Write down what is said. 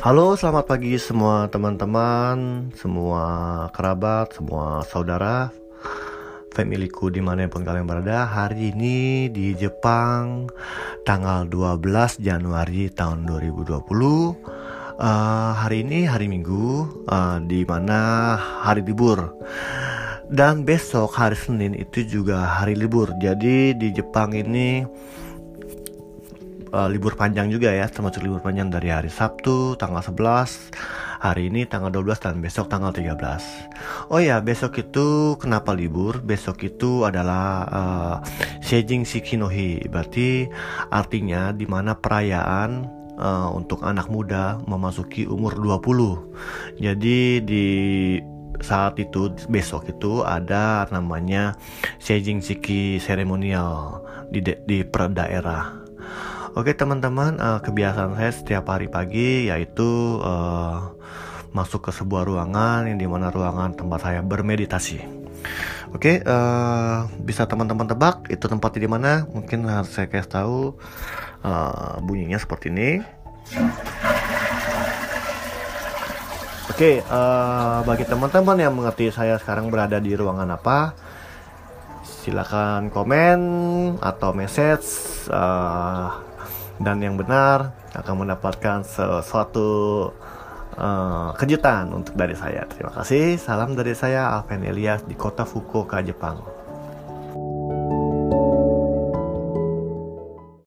Halo, selamat pagi semua teman-teman, semua kerabat, semua saudara, familyku di mana pun kalian berada. Hari ini di Jepang, tanggal 12 Januari tahun 2020. Uh, eh, hari ini hari Minggu, uh, di mana hari libur. Dan besok hari Senin itu juga hari libur. Jadi di Jepang ini uh, libur panjang juga ya termasuk libur panjang dari hari Sabtu tanggal 11 hari ini tanggal 12 dan besok tanggal 13 oh ya besok itu kenapa libur? Besok itu adalah uh, Seijin Shikinohi. Berarti artinya di mana perayaan uh, untuk anak muda memasuki umur 20 jadi di saat itu besok itu ada namanya Seijin Shiki seremonial di di per daerah Oke teman-teman, uh, kebiasaan saya setiap hari pagi yaitu uh, masuk ke sebuah ruangan yang di mana ruangan tempat saya bermeditasi. Oke, uh, bisa teman-teman tebak itu tempatnya di mana? Mungkin harus saya kasih tahu uh, bunyinya seperti ini. Oke, uh, bagi teman-teman yang mengerti saya sekarang berada di ruangan apa, silakan komen atau message. Uh, dan yang benar akan mendapatkan sesuatu uh, kejutan untuk dari saya. Terima kasih. Salam dari saya Alven Elias di kota Fukuoka, Jepang.